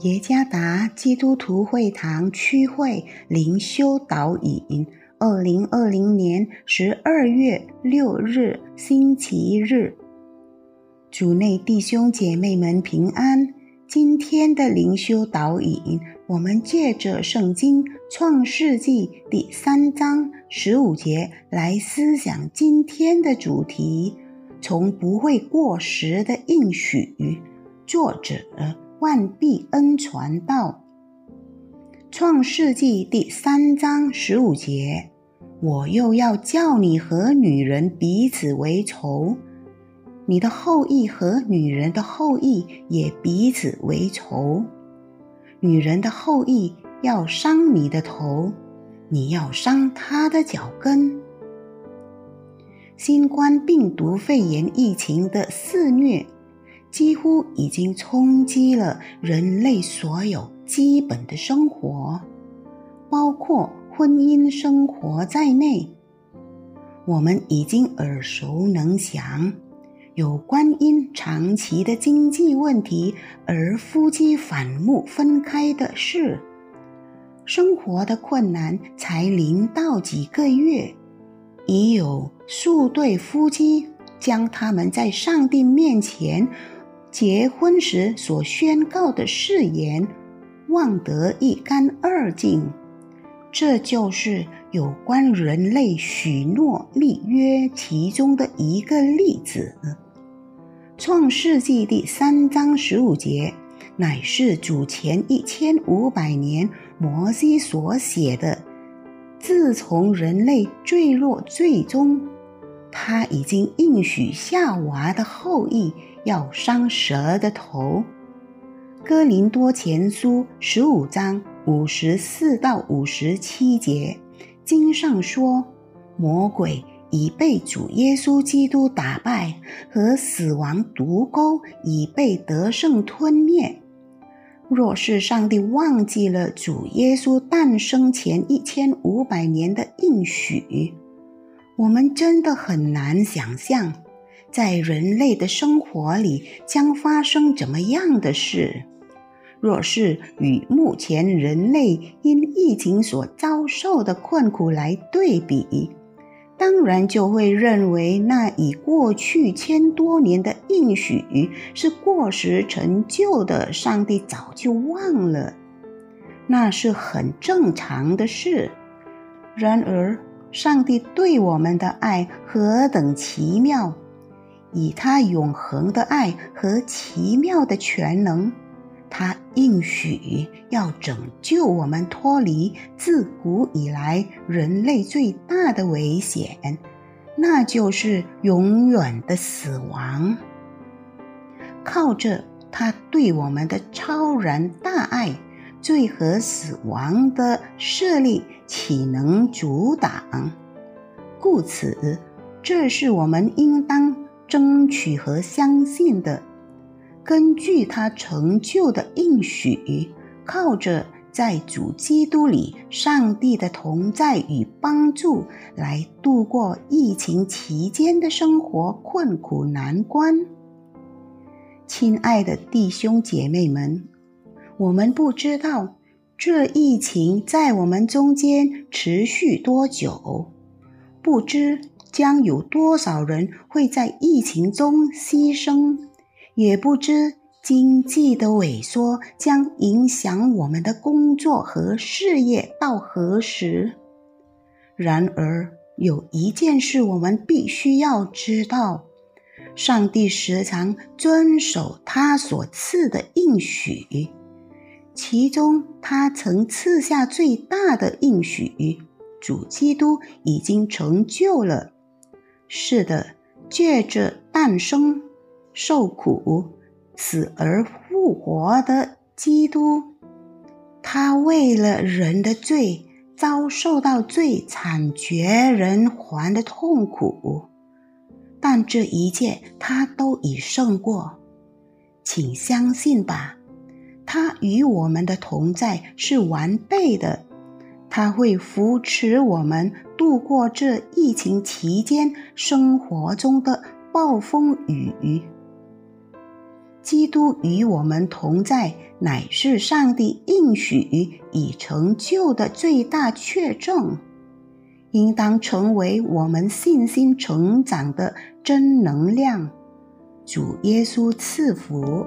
耶加达基督徒会堂区会灵修导引，二零二零年十二月六日星期日，主内弟兄姐妹们平安。今天的灵修导引，我们借着圣经创世纪第三章十五节来思想今天的主题：从不会过时的应许。作者。万必恩传道，创世纪第三章十五节：我又要叫你和女人彼此为仇，你的后裔和女人的后裔也彼此为仇。女人的后裔要伤你的头，你要伤她的脚跟。新冠病毒肺炎疫情的肆虐。几乎已经冲击了人类所有基本的生活，包括婚姻生活在内。我们已经耳熟能详，有关因长期的经济问题而夫妻反目分开的事。生活的困难才临到几个月，已有数对夫妻将他们在上帝面前。结婚时所宣告的誓言，忘得一干二净。这就是有关人类许诺立约其中的一个例子。创世纪第三章十五节，乃是主前一千五百年摩西所写的。自从人类坠落最终，他已经应许夏娃的后裔。要伤蛇的头，《哥林多前书》十五章五十四到五十七节，经上说：“魔鬼已被主耶稣基督打败，和死亡毒钩已被得胜吞灭。若是上帝忘记了主耶稣诞生前一千五百年的应许，我们真的很难想象。”在人类的生活里将发生怎么样的事？若是与目前人类因疫情所遭受的困苦来对比，当然就会认为那已过去千多年的应许是过时陈旧的，上帝早就忘了，那是很正常的事。然而，上帝对我们的爱何等奇妙！以他永恒的爱和奇妙的全能，他应许要拯救我们脱离自古以来人类最大的危险，那就是永远的死亡。靠着他对我们的超然大爱，罪和死亡的势力岂能阻挡？故此，这是我们应当。争取和相信的，根据他成就的应许，靠着在主基督里上帝的同在与帮助，来度过疫情期间的生活困苦难关。亲爱的弟兄姐妹们，我们不知道这疫情在我们中间持续多久，不知。将有多少人会在疫情中牺牲？也不知经济的萎缩将影响我们的工作和事业到何时。然而，有一件事我们必须要知道：上帝时常遵守他所赐的应许，其中他曾赐下最大的应许，主基督已经成就了。是的，借着诞生、受苦、死而复活的基督，他为了人的罪遭受到最惨绝人寰的痛苦，但这一切他都已胜过。请相信吧，他与我们的同在是完备的。他会扶持我们度过这疫情期间生活中的暴风雨。基督与我们同在，乃是上帝应许已成就的最大确证，应当成为我们信心成长的真能量。主耶稣赐福。